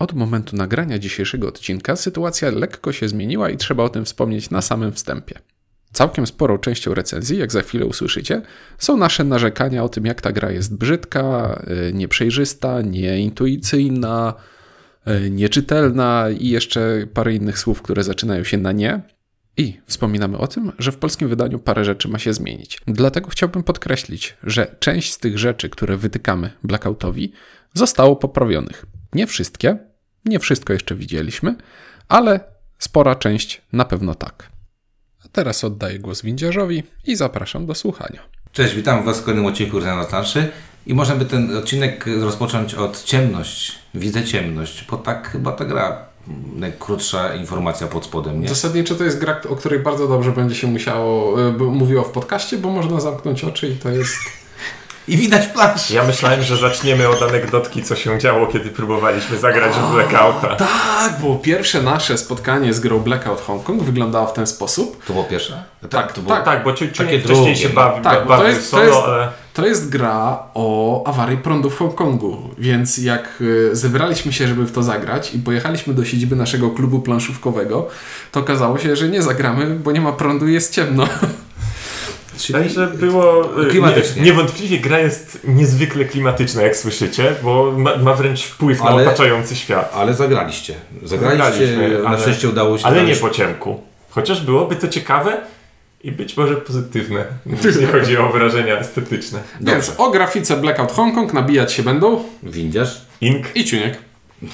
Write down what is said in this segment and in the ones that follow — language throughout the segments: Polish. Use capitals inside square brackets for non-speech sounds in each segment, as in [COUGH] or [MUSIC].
Od momentu nagrania dzisiejszego odcinka sytuacja lekko się zmieniła i trzeba o tym wspomnieć na samym wstępie. Całkiem sporą częścią recenzji, jak za chwilę usłyszycie, są nasze narzekania o tym, jak ta gra jest brzydka, y, nieprzejrzysta, nieintuicyjna, y, nieczytelna i jeszcze parę innych słów, które zaczynają się na nie. I wspominamy o tym, że w polskim wydaniu parę rzeczy ma się zmienić. Dlatego chciałbym podkreślić, że część z tych rzeczy, które wytykamy Blackoutowi, zostało poprawionych. Nie wszystkie, nie wszystko jeszcze widzieliśmy, ale spora część na pewno tak. A teraz oddaję głos windziarzowi i zapraszam do słuchania. Cześć, witam Was w kolejnym odcinku Rdzenia Planszy i możemy ten odcinek rozpocząć od ciemność. Widzę ciemność, bo tak chyba ta gra najkrótsza informacja pod spodem, nie? Zasadniczo to jest gra, o której bardzo dobrze będzie się musiało, y, mówiło w podcaście, bo można zamknąć oczy i to jest... I widać planszę. Ja myślałem, że zaczniemy od anegdotki, co się działo, kiedy próbowaliśmy zagrać w Blackouta. Tak, bo pierwsze nasze spotkanie z grą Blackout Hong Kong wyglądało w ten sposób. To było pierwsze? Tak, to było... tak. Tak, bo ciu, Takie wcześniej drugie, się no. bawi, Tak, ba- bo to bawił jest- to solo, jest- ale... To jest gra o awarii prądu w Hongkongu, więc jak y, zebraliśmy się, żeby w to zagrać i pojechaliśmy do siedziby naszego klubu planszówkowego, to okazało się, że nie zagramy, bo nie ma prądu i jest ciemno. [LAUGHS] Także było... Klimatycznie. Nie, niewątpliwie gra jest niezwykle klimatyczna, jak słyszycie, bo ma, ma wręcz wpływ na Ale- otaczający świat. Ale zagraliście. Zagraliście, Zagraliśmy, na ale- szczęście udało się. Ale nie po ciemku. Chociaż byłoby to ciekawe i być może pozytywne, jeśli [LAUGHS] chodzi o wrażenia estetyczne. Dobrze. Więc o grafice Blackout Hongkong nabijać się będą Windziarz? Ink. i Ciuniek. [LAUGHS]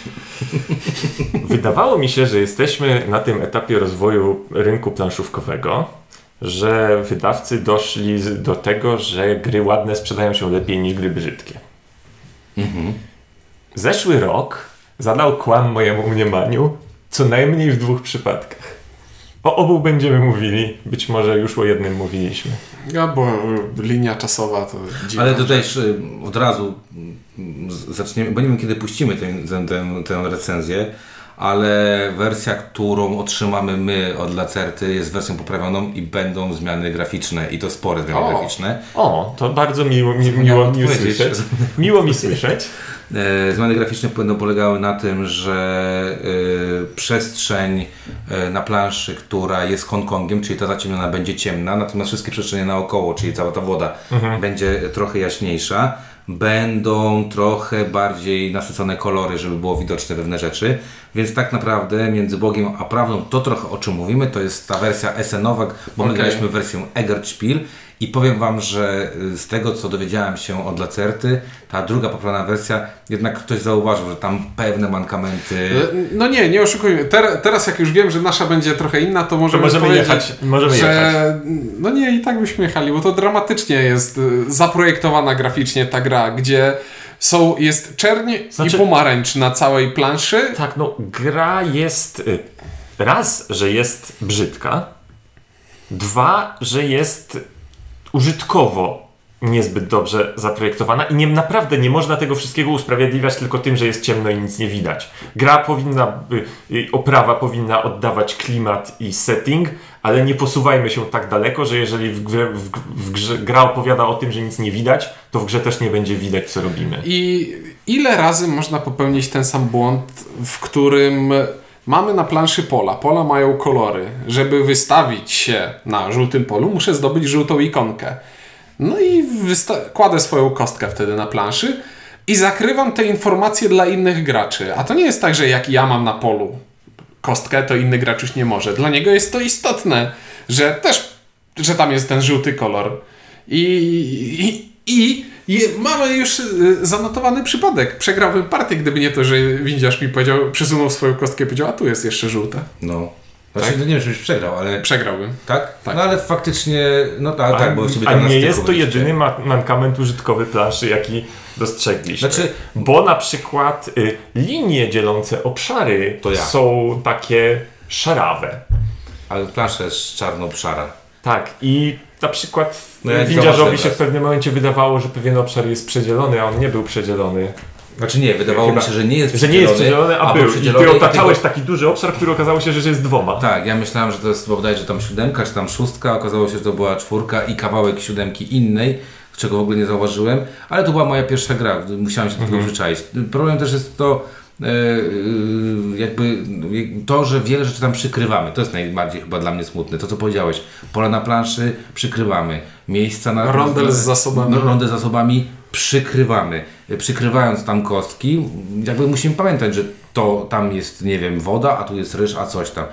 Wydawało mi się, że jesteśmy na tym etapie rozwoju rynku planszówkowego, że wydawcy doszli do tego, że gry ładne sprzedają się lepiej niż gry brzydkie. Mhm. Zeszły rok zadał kłam mojemu mniemaniu co najmniej w dwóch przypadkach. O obu będziemy mówili, być może już o jednym mówiliśmy. Ja, bo y, linia czasowa to dziwna Ale rzecz. tutaj y, od razu mm, zaczniemy, bo nie wiem kiedy puścimy tę, tę, tę, tę recenzję, ale wersja, którą otrzymamy my od Lacerty jest wersją poprawioną i będą zmiany graficzne i to spore zmiany O. graficzne. O, to bardzo miło, mi, miło mi. Miło mi słyszeć. E, Zmiany graficzne będą polegały na tym, że e, przestrzeń e, na planszy, która jest Hongkongiem, czyli ta zaciemniona będzie ciemna, natomiast wszystkie przestrzenie naokoło, czyli cała ta woda będzie trochę jaśniejsza. Będą trochę bardziej nasycone kolory, żeby było widoczne pewne rzeczy. Więc tak naprawdę między Bogiem a prawdą to trochę o czym mówimy, to jest ta wersja SN-owa, bo my Okej. graliśmy wersję Egertspiel i powiem Wam, że y, z tego co dowiedziałem się od Lacerty, ta druga poprawna wersja, jednak ktoś zauważył, że tam pewne mankamenty... Y, No nie, nie oszukujmy. Ter, teraz jak już wiem, że nasza będzie trochę inna, to możemy, możemy powiedzieć, jechać, możemy że jechać. no nie, i tak byśmy jechali, bo to dramatycznie jest y, zaprojektowana graficznie ta gra, gdzie są, jest czerń Znaczy- i pomarańcz na całej planszy. Tak, no gra jest y, raz, że jest brzydka, dwa, że jest użytkowo niezbyt dobrze zaprojektowana i nie, naprawdę nie można tego wszystkiego usprawiedliwiać tylko tym, że jest ciemno i nic nie widać. Gra powinna, y, y, oprawa powinna oddawać klimat i setting, ale nie posuwajmy się tak daleko, że jeżeli w grze, w, w grze gra opowiada o tym, że nic nie widać, to w grze też nie będzie widać, co robimy. I ile razy można popełnić ten sam błąd, w którym mamy na planszy pola. Pola mają kolory. Żeby wystawić się na żółtym polu, muszę zdobyć żółtą ikonkę. No i kładę swoją kostkę wtedy na planszy i zakrywam te informacje dla innych graczy. A to nie jest tak, że jak ja mam na polu kostkę, to inny gracz już nie może. Dla niego jest to istotne, że też, że tam jest ten żółty kolor. I, i, i je, mamy już y, zanotowany przypadek. Przegrałbym partię, gdyby nie to, że windziarz mi powiedział, przesunął swoją kostkę i powiedział, a tu jest jeszcze żółte. No. Znaczy, no nie wiem, żebyś przegrał, ale... Przegrałbym. Tak? Tak. No ale faktycznie, no tak, A, tak bo a nie jest to jedyny ma- mankament użytkowy planszy, jaki dostrzegliśmy. Znaczy- Bo na przykład y, linie dzielące obszary To ja. są takie szarawe. Ale plansza jest czarno-szara. Tak, i na przykład No windziarzowi się w pewnym momencie wydawało, że pewien obszar jest przedzielony, a on nie był przedzielony. Znaczy nie, wydawało Chyba- mi się, że nie jest Że nie jest przedzielony, a był był. I przedzielony ty otaczałeś taki duży obszar, który okazało się, że jest dwoma. Tak, ja myślałem, że to jest bodajże tam siódemka, czy tam szóstka, okazało się, że to była czwórka i kawałek siódemki innej, czego w ogóle nie zauważyłem, ale to była moja pierwsza gra, musiałem się do tego Mhm. Problem też jest to, jakby to, że wiele rzeczy tam przykrywamy, to jest najbardziej chyba dla mnie smutne. To, co powiedziałeś, pola na planszy przykrywamy, miejsca na... Rondel z zasobami. No, rondel z zasobami przykrywamy. Przykrywając tam kostki, jakby musimy pamiętać, że to tam jest, nie wiem, woda, a tu jest ryż, a coś tam.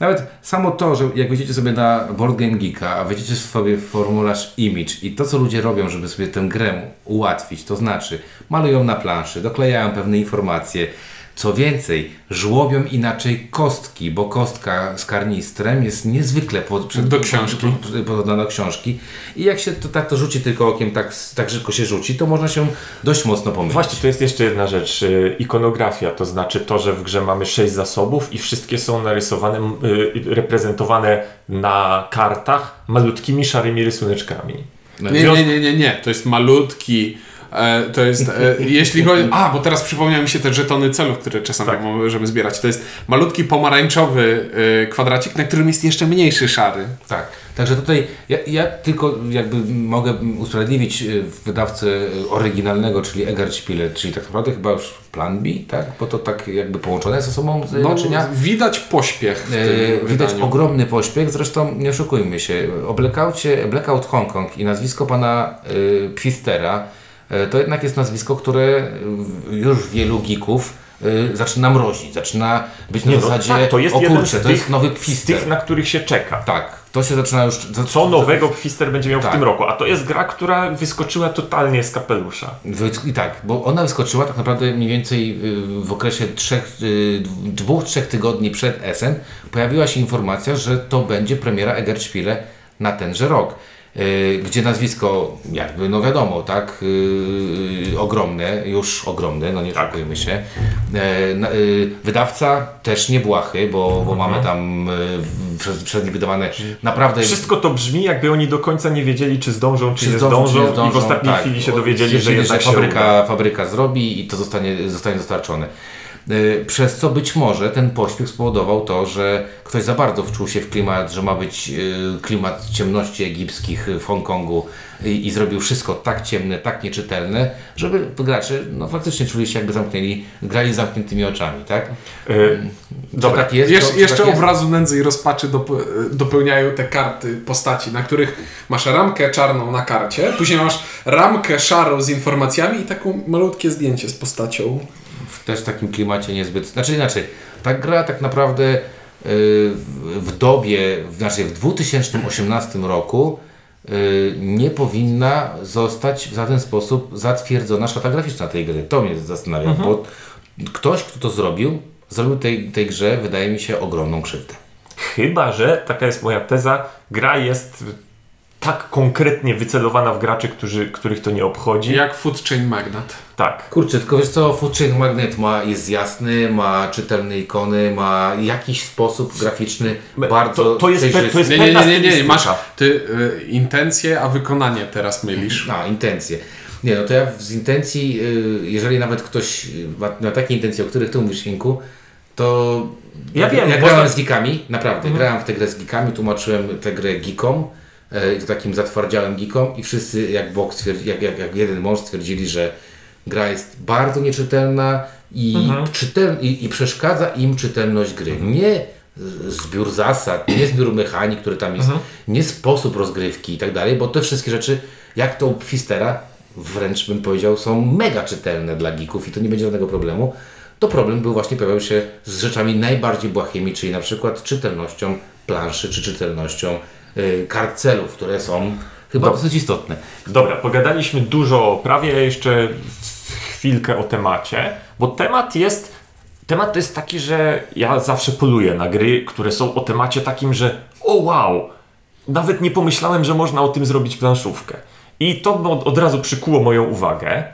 Nawet samo to, że jak wejdziecie sobie na Board Game Geeka, a wejdziecie sobie formularz image i to, co ludzie robią, żeby sobie tę grę ułatwić, to znaczy malują na planszy, doklejają pewne informacje, co więcej, żłobią inaczej kostki, bo kostka z karnistrem jest niezwykle pod, przed, Do książki. pod- podobna do książki. I jak się to, tak to rzuci tylko okiem, tak, tak szybko się rzuci, to można się dość mocno pomylić. Właśnie, to jest jeszcze jedna rzecz. y, Ikonografia, to znaczy to, że w grze mamy sześć zasobów i wszystkie są narysowane, y, reprezentowane na kartach malutkimi szarymi rysuneczkami. Nie, nie, nie, nie, nie. To jest malutki. E, to jest, e, jeśli chodzi. A, bo teraz przypomniały mi się te żetony celów, które czasami Tak. możemy zbierać. To jest malutki pomarańczowy e, kwadracik, na którym jest jeszcze mniejszy szary. Tak, także tutaj ja, ja tylko jakby mogę usprawiedliwić wydawcę oryginalnego, czyli Eggert Spiele, czyli tak naprawdę chyba już Plan B, tak? Bo to tak jakby połączone ze sobą No, naczynia. widać pośpiech w E, Widać ogromny pośpiech, zresztą nie oszukujmy się, o Blackoutie, Blackout Hong Kong i nazwisko pana y, Pfistera to jednak jest nazwisko, które już wielu geeków y, zaczyna mrozić, zaczyna być na Nie, no, zasadzie, tak, to jest o kurczę, z to tych, jest nowy Pfister. tych, na których się czeka. Tak, to się zaczyna już... Co nowego Pfister będzie miał Tak. w tym roku? A to jest gra, która wyskoczyła totalnie z kapelusza. Wy- I tak, bo ona wyskoczyła tak naprawdę mniej więcej y, w okresie trzech, y, dwóch, trzech tygodni przed Essen pojawiła się informacja, że to będzie premiera Eggerspiele na tenże rok. Y, Gdzie nazwisko, jakby, no wiadomo, tak, y, ogromne, już ogromne, no nie Tak. oszukujmy się. E, y, Wydawca też nie błahy, bo, bo mamy tam w- przez, przez nich wydawane naprawdę Wszystko to brzmi, jakby oni do końca nie wiedzieli, czy zdążą, czy, czy nie zdążą, zdążą, czy nie zdążą, i w ostatniej tak. chwili się dowiedzieli, że jednak uda. fabryka, fabryka zrobi i to zostanie, zostanie dostarczone. Y, Przez co być może ten pośpiech spowodował to, że ktoś za bardzo wczuł się w klimat, że ma być y, klimat ciemności egipskich w Hongkongu i, i zrobił wszystko tak ciemne, tak nieczytelne, żeby gracze no, faktycznie czuli się jakby zamknęli, grali z zamkniętymi oczami, tak? Y, Czy Dobra, tak jest? Jesz, To- jeszcze tak jest? obrazu nędzy i rozpaczy dop, dopełniają te karty postaci, na których masz ramkę czarną na karcie, później masz ramkę szarą z informacjami i taką malutkie zdjęcie z postacią. W też takim klimacie niezbyt. Znaczy inaczej, ta gra tak naprawdę yy, w dobie, znaczy w 2018 roku yy, nie powinna zostać w żaden sposób zatwierdzona szata graficzna tej gry. To mnie zastanawia, bo ktoś, kto to zrobił, zrobił tej, tej grze, wydaje mi się, ogromną krzywdę. Chyba, że, taka jest moja teza, gra jest tak konkretnie wycelowana w graczy, którzy, których to nie obchodzi. Jak Food Chain Magnat. Tak. Kurczę, tylko wiesz co, Food Chain Magnet ma, jest jasny, ma czytelne ikony, ma jakiś sposób graficzny bardzo to- to jest pe- przejrzysty. to jest Nie, nie, nie, nie, nie, masz ty y, intencje, a wykonanie teraz mylisz. A, intencje. Nie, no to ja z intencji, y, jeżeli nawet ktoś ma, ma takie intencje, o których ty mówisz, Inku, to Ja wiem, ja można- grałem z geekami, naprawdę, grałem w tę grę z geekami, tłumaczyłem tę grę geekom, e, takim zatwardziałym geekom i wszyscy jak, bok stwierdzi, jak, jak, jak jeden mąż stwierdzili, że gra jest bardzo nieczytelna i, czytel, i, i przeszkadza im czytelność gry. Nie zbiór zasad, nie zbiór mechanik, który tam jest, nie sposób rozgrywki i tak dalej, bo te wszystkie rzeczy, jak to u Pfistera, wręcz bym powiedział, są mega czytelne dla geeków i to nie będzie żadnego problemu. To problem był właśnie pojawiał się z rzeczami najbardziej błahymi, czyli na przykład czytelnością planszy czy czytelnością kart celów, które są chyba dosyć istotne. Dobra, pogadaliśmy dużo o prawie, jeszcze chwilkę o temacie, bo temat jest. Temat to jest taki, że ja zawsze poluję na gry, które są o temacie takim, że o wow, nawet nie pomyślałem, że można o tym zrobić planszówkę. I to od, od razu przykuło moją uwagę.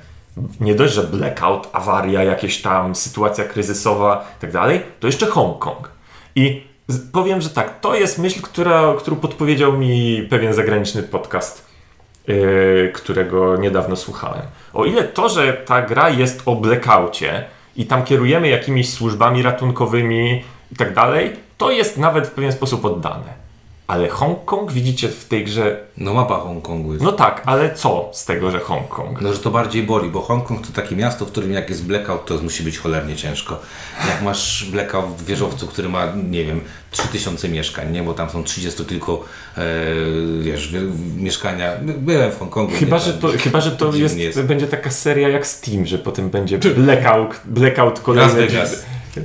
Nie dość, że blackout, awaria, jakieś tam sytuacja kryzysowa i tak dalej, to jeszcze Hongkong. I powiem, że tak, to jest myśl, która, którą podpowiedział mi pewien zagraniczny podcast yy, którego niedawno słuchałem. O ile to, że ta gra jest o blackoutie i tam kierujemy jakimiś służbami ratunkowymi i tak dalej, to jest nawet w pewien sposób oddane. Ale Hongkong widzicie w tej grze. No mapa Hongkongu jest. No tak, ale co z tego, że Hongkong? No, że to bardziej boli, bo Hongkong to takie miasto, w którym jak jest blackout, to musi być cholernie ciężko. Jak masz blackout w wieżowcu, który ma, nie wiem, 3000 mieszkań, nie? Bo tam są 30 tylko, e, wiesz, wie- mieszkania. Byłem w Hongkongu. Chyba, nie, że to, chyba, że to dziwnie jest, będzie taka seria jak Steam, że potem będzie blackout, blackout Las Vegas.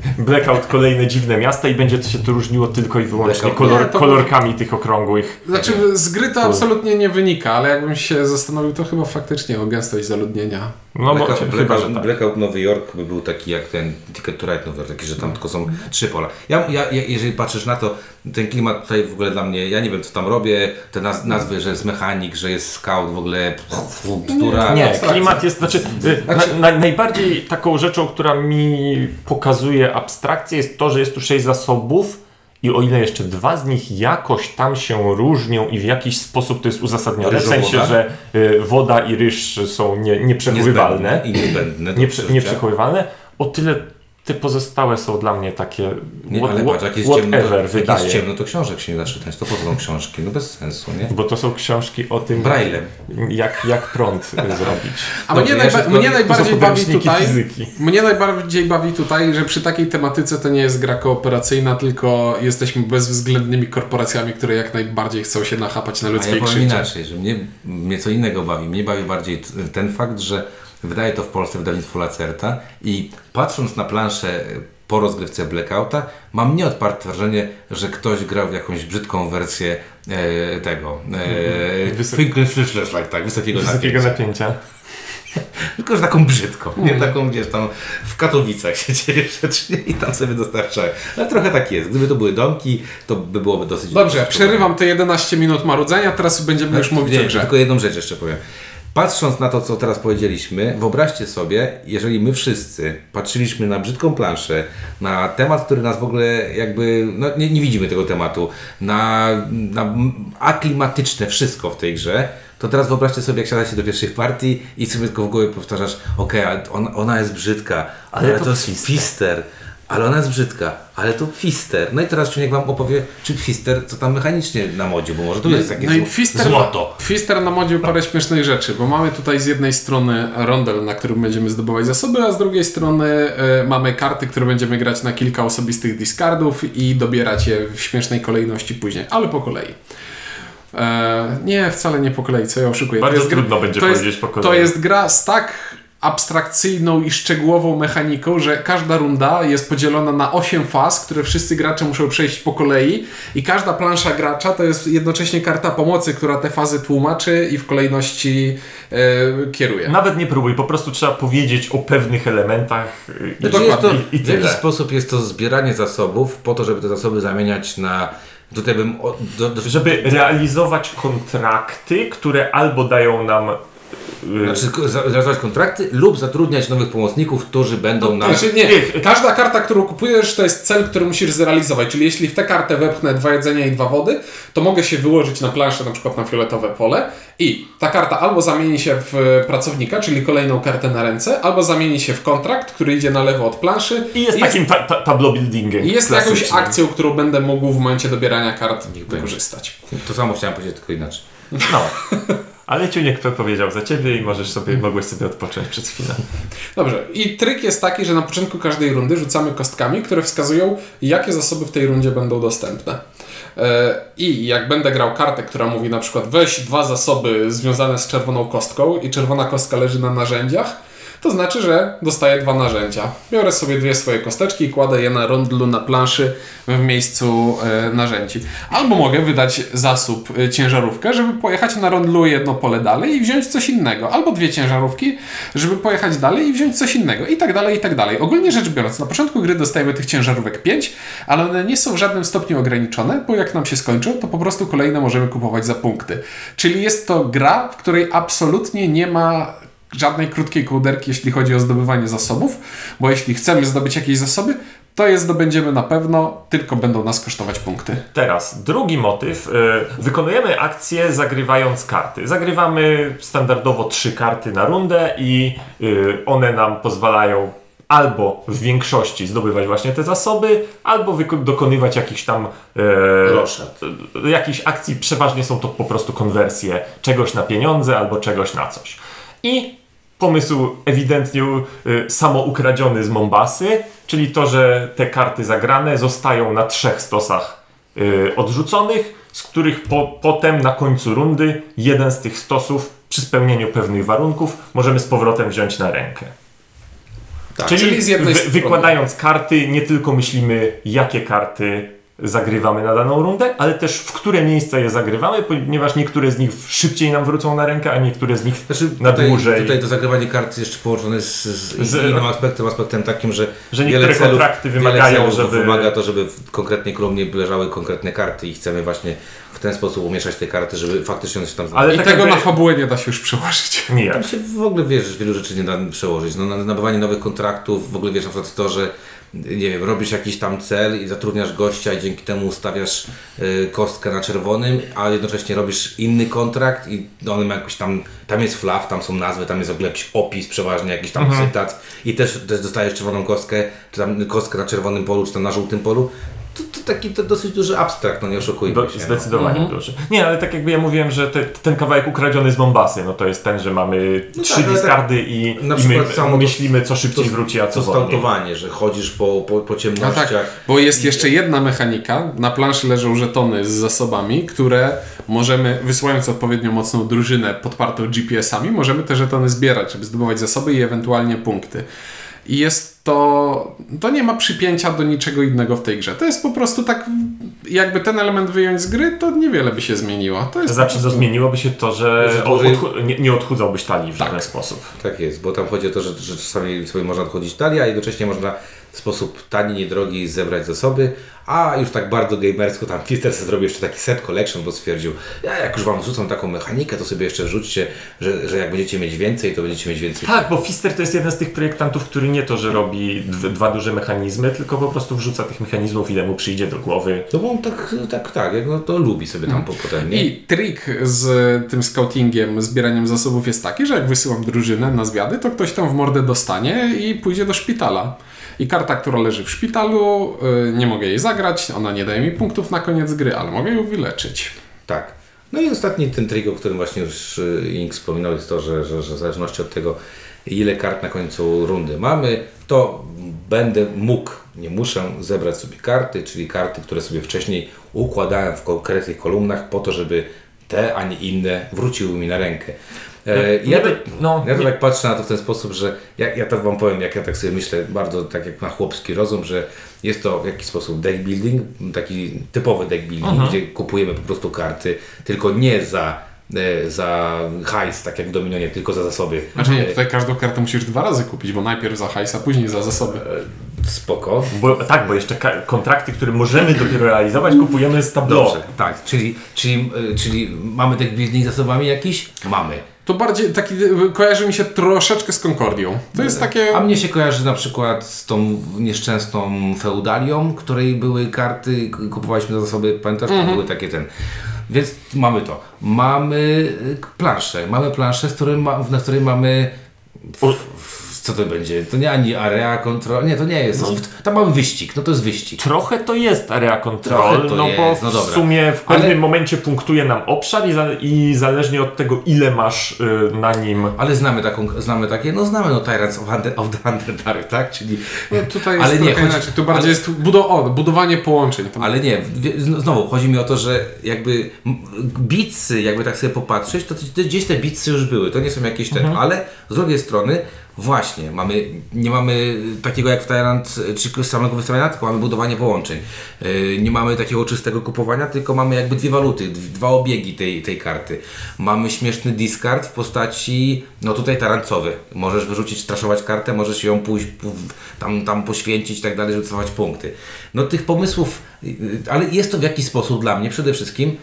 [LAUGHS] blackout kolejne dziwne miasta i będzie to się to różniło tylko i wyłącznie kolor, Nie, to- kolorkami tych okrągłych. Znaczy z gry to absolutnie nie wynika, ale jakbym się zastanowił, to chyba faktycznie o gęstość zaludnienia. No bo Blackout, chyba, tak. blackout Nowy Jork by był taki jak ten Ticket to Ride Nowy Jork, taki, że tam tylko są trzy pola. Ja, ja, ja, jeżeli patrzysz na to, ten klimat tutaj w ogóle dla mnie, ja nie wiem co tam robię, te naz nazwy, że jest mechanik, że jest scout, w ogóle bzdura. Nie, abstrakcja. klimat jest, znaczy, y, na, na, najbardziej taką rzeczą, która mi pokazuje abstrakcję jest to, że jest tu sześć zasobów i o ile jeszcze dwa z nich jakoś tam się różnią i w jakiś sposób to jest uzasadnione, w sensie, że y, woda i ryż są nie, nieprzechowywalne, Niezbędne i niezbędne. do nie, prze, przeżycia. nieprzechowywalne, o tyle te pozostałe są dla mnie takie Nie, what, ale patrz, jak jest, ciemno, to, jak wydaje. jest ciemno, to książek się nie da czytać. To po co są książki? No bez sensu, nie? Bo to są książki o tym, Braillem. jak, jak prąd y, [LAUGHS] zrobić. A Dobrze, mnie, najba- mnie najbardziej bawi tutaj. fizyki. Mnie najbardziej bawi tutaj, że przy takiej tematyce to nie jest gra kooperacyjna, tylko jesteśmy bezwzględnymi korporacjami, które jak najbardziej chcą się nachapać na A ja ludzkiej krzywdzie. inaczej, że mnie, mnie co innego bawi. Mnie bawi bardziej ten fakt, że wydaje to w Polsce wydawnictwo Lacerta i patrząc na planszę po rozgrywce Blackouta, mam nieodparte wrażenie, że ktoś grał w jakąś brzydką wersję e, tego. E, Wysok- Twinkle Flashlight, tak, wysokiego, Wysokiego napięcia. napięcia. [LAUGHS] Tylko, że taką brzydką, nie taką gdzieś tam w Katowicach się dzieje rzecz nie? [LAUGHS] i tam sobie dostarczają. Ale trochę tak jest. Gdyby to były domki, to by byłoby dosyć... Dobrze, przerywam te 11 minut marudzenia, teraz będziemy już mówić nie, o grze. Tylko jedną rzecz jeszcze powiem. Patrząc na to, co teraz powiedzieliśmy, wyobraźcie sobie, jeżeli my wszyscy patrzyliśmy na brzydką planszę, na temat, który nas w ogóle jakby, no nie, nie widzimy tego tematu, na, na aklimatyczne wszystko w tej grze, to teraz wyobraźcie sobie, jak siadacie do pierwszej partii i sobie tylko w głowie powtarzasz, okej, on, ona jest brzydka, ale, Ale to, to jest Pfister. Ale ona jest brzydka, ale to Pfister. No i teraz Czuniek Wam opowie, czy Pfister, co tam mechanicznie na modzie, bo może tu jest jakieś No i Pfister, złoto. Pfister namodził parę śmiesznych rzeczy, bo mamy tutaj z jednej strony rondel, na którym będziemy zdobywać zasoby, a z drugiej strony e, mamy karty, które będziemy grać na kilka osobistych discardów i dobierać je w śmiesznej kolejności później, ale po kolei. E, nie, wcale nie po kolei, co ja oszukuję. Bardzo to jest gra- trudno będzie to jest, powiedzieć po kolei. To jest gra z tak abstrakcyjną i szczegółową mechaniką, że każda runda jest podzielona na 8 faz, które wszyscy gracze muszą przejść po kolei i każda plansza gracza to jest jednocześnie karta pomocy, która te fazy tłumaczy i w kolejności e, kieruje. Nawet nie próbuj, po prostu trzeba powiedzieć o pewnych elementach y, i, Znaczy jest to, i, i w jakiś sposób jest to zbieranie zasobów po to, żeby te zasoby zamieniać na. Tutaj bym. O, do, do, Żeby realizować kontrakty, które albo dają nam Znaczy ko- za- realizować kontrakty lub zatrudniać nowych pomocników, którzy będą na. Znaczy nie, każda karta, którą kupujesz, to jest cel, który musisz zrealizować. Czyli jeśli w tę kartę wepchnę dwa jedzenia i dwa wody, to mogę się wyłożyć na planszę, na przykład na fioletowe pole i ta karta albo zamieni się w pracownika, czyli kolejną kartę na ręce, albo zamieni się w kontrakt, który idzie na lewo od planszy I jest takim ta, ta, tableau buildingiem. i jest jakąś akcją, którą będę mógł w momencie dobierania kart wykorzystać. To samo chciałem powiedzieć, tylko inaczej. No. [LAUGHS] Ale Ciuniek powiedział za ciebie i możesz sobie, mogłeś sobie odpocząć przez chwilę. Dobrze. I tryk jest taki, że na początku każdej rundy rzucamy kostkami, które wskazują, jakie zasoby w tej rundzie będą dostępne. E, I jak będę grał kartę, która mówi na przykład weź dwa zasoby związane z czerwoną kostką i czerwona kostka leży na narzędziach, to znaczy, że dostaję dwa narzędzia. Biorę sobie dwie swoje kosteczki i kładę je na rondlu na planszy w miejscu e, narzędzi. Albo mogę wydać zasób e, ciężarówkę, żeby pojechać na rondlu jedno pole dalej i wziąć coś innego. Albo dwie ciężarówki, żeby pojechać dalej i wziąć coś innego. I tak dalej, i tak dalej. Ogólnie rzecz biorąc, na początku gry dostajemy tych ciężarówek 5, ale one nie są w żadnym stopniu ograniczone, bo jak nam się skończą, to po prostu kolejne możemy kupować za punkty. Czyli jest to gra, w której absolutnie nie ma żadnej krótkiej kołderki, jeśli chodzi o zdobywanie zasobów, bo jeśli chcemy zdobyć jakieś zasoby, to je zdobędziemy na pewno, tylko będą nas kosztować punkty. Teraz drugi motyw. Y, wykonujemy akcję zagrywając karty. Zagrywamy standardowo trzy karty na rundę i y, one nam pozwalają albo w większości zdobywać właśnie te zasoby, albo dokonywać jakichś tam e, e, jakichś akcji. Przeważnie są to po prostu konwersje czegoś na pieniądze albo czegoś na coś. I pomysł ewidentnie y, samoukradziony z Mombasy, czyli to, że te karty zagrane zostają na trzech stosach y, odrzuconych, z których po, potem na końcu rundy jeden z tych stosów przy spełnieniu pewnych warunków możemy z powrotem wziąć na rękę. Tak. czyli czyli wy, wykładając karty, nie tylko myślimy, jakie karty zagrywamy na daną rundę, ale też w które miejsca je zagrywamy, ponieważ niektóre z nich szybciej nam wrócą na rękę, a niektóre z nich Znaczy, na tutaj, dłużej. tutaj to zagrywanie kart jest jeszcze połączone z, z, Z- innym aspektem, aspektem takim, że, Że wiele niektóre celów, kontrakty wiele wymagają, celów żeby- wymaga to, żeby w konkretnej kolumnie leżały konkretne karty i chcemy właśnie w ten sposób umieszać te karty, żeby faktycznie one się tam Ale znalazły. I tak tego jakby- na fabułę nie da się już przełożyć. [LAUGHS] Nie. Tam się w ogóle wiesz, wielu rzeczy nie da przełożyć. No, na- nabywanie nowych kontraktów, w ogóle wiesz na przykład to, że nie wiem, robisz jakiś tam cel i zatrudniasz gościa i dzięki temu ustawiasz y, kostkę na czerwonym, a jednocześnie robisz inny kontrakt i on ma jakiś tam, tam jest flaw, tam są nazwy, tam jest w ogóle jakiś opis przeważnie, jakiś tam cytat i też, też dostajesz czerwoną kostkę, czy tam kostkę na czerwonym polu, czy tam na żółtym polu. To, to taki to dosyć duży abstrakt, no nie oszukujmy Do, się. no. zdecydowanie duży. Nie, ale tak jakby ja mówiłem, że te, ten kawałek ukradziony z Mombasy, no to jest ten, że mamy trzy tak, ale diskardy i, na i my samo myślimy, co szybciej To, wróci, a co to stałtowanie, że chodzisz po, po, po No ciemnościach. tak, bo jest jeszcze jedna mechanika. Na planszy leżą żetony z zasobami, które możemy, wysyłając odpowiednio mocną drużynę podpartą GPS-ami, możemy te żetony zbierać, żeby zdobywać zasoby i ewentualnie punkty. I jest to. To nie ma przypięcia do niczego innego w tej grze. To jest po prostu tak. Jakby ten element wyjąć z gry, to niewiele by się zmieniło. To jest Znaczy, to prostu- zmieniło się to, że Że od, dłużej- odchu- nie, nie odchudzałbyś talii w Tak. żaden sposób. Tak jest, bo tam chodzi o to, że, że czasami sobie można odchodzić talia, a jednocześnie można w sposób tani, niedrogi zebrać zasoby, a już tak bardzo gamersko tam Fister sobie zrobił jeszcze taki set collection, bo stwierdził, ja jak już wam wrzucam taką mechanikę, to sobie jeszcze wrzućcie, że, że jak będziecie mieć więcej, to będziecie mieć więcej. Tak, bo Fister to jest jeden z tych projektantów, który nie to, że robi dw- dwa duże mechanizmy, tylko po prostu wrzuca tych mechanizmów, ile mu przyjdzie do głowy. No bo on tak, tak, tak, jak no to lubi sobie tam po potem, nie? I trik z tym scoutingiem, zbieraniem zasobów jest taki, że jak wysyłam drużynę na zwiady, to ktoś tam w mordę dostanie i pójdzie do szpitala. I karta, która leży w szpitalu, y, nie mogę jej zagrać, ona nie daje mi punktów na koniec gry, ale mogę ją wyleczyć. Tak. No i ostatni ten trik, o którym właśnie już y, Ink wspominał, jest to, że, że, że w zależności od tego, ile kart na końcu rundy mamy, to będę mógł, nie muszę zebrać sobie karty, czyli karty, które sobie wcześniej układałem w konkretnych kolumnach po to, żeby te, a nie inne wróciły mi na rękę. E, Nie ja, to, by- no, ja to tak patrzę na to w ten sposób, że ja, ja tak Wam powiem, jak ja tak sobie myślę, bardzo tak jak na chłopski rozum, że jest to w jakiś sposób deck building, taki typowy deck building, Mhm. gdzie kupujemy po prostu karty, tylko nie za, e, za hajs, tak jak w Dominionie, tylko za zasoby. Znaczy nie, E, tutaj każdą kartę musisz dwa razy kupić, bo najpierw za hajs, a później za zasoby. Spoko. Bo, tak, bo jeszcze kontrakty, które możemy dopiero realizować, kupujemy z tableau. Dobrze, tak, czyli, czyli, czyli mamy deck building za zasobami jakiś? Mamy. To bardziej taki, kojarzy mi się troszeczkę z Kordią. To jest takie... A mnie się kojarzy na przykład z tą nieszczęsną feudalią, której były karty, kupowaliśmy za zasoby, pamiętasz, Mhm. to były takie ten. Więc mamy to. Mamy y, planszę. Mamy planszę, z której ma, na której mamy. Co to będzie? To nie ani area control. Nie, to nie jest. Tam mamy wyścig. No to jest wyścig. Trochę to jest area control, Trochę to no bo jest, no w dobra. sumie w pewnym Ale- momencie punktuje nam obszar i, za, i zależnie od tego, ile masz y, na nim Ale znamy taką, znamy takie, no znamy no Tyrants of, Under, of the Underdark, tak? Czyli, No, tutaj jest ale nie, chodzi- inaczej. Tu bardziej ale- jest budo o, budowanie połączeń. Tam Ale nie, znowu chodzi mi o to, że jakby bitsy, jakby tak sobie popatrzeć, to gdzieś te bitsy już były, to nie są jakieś te, ale z drugiej strony właśnie, mamy, nie mamy takiego jak w Tyrant, czy samego wystawiania, tylko mamy budowanie połączeń. Yy, Nie mamy takiego czystego kupowania, tylko mamy jakby dwie waluty, dwa obiegi tej, tej karty. Mamy śmieszny discard w postaci, no tutaj tarancowy. Możesz wyrzucić, straszować kartę, możesz ją pójść, tam, tam poświęcić i tak dalej, żeby punkty. No tych pomysłów, yy, ale jest to w jakiś sposób dla mnie przede wszystkim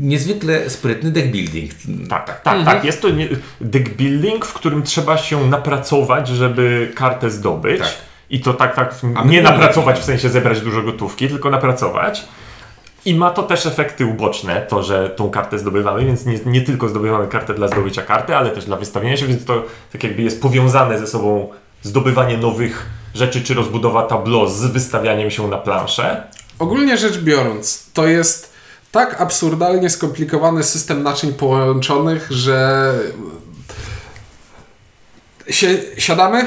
niezwykle sprytny deck building. Tak, tak, tak, tak. Jest to nie, deck building, w którym trzeba się napracować, żeby kartę zdobyć. Tak. I to tak, tak, nie napracować w sensie zebrać dużo gotówki, tylko napracować. I ma to też efekty uboczne, to, że tą kartę zdobywamy, więc nie, nie tylko zdobywamy kartę dla zdobycia karty, ale też dla wystawienia się, więc to tak jakby jest powiązane ze sobą zdobywanie nowych rzeczy, czy rozbudowa tableau z wystawianiem się na planszę. Ogólnie rzecz biorąc, to jest tak absurdalnie skomplikowany system naczyń połączonych, że się, siadamy,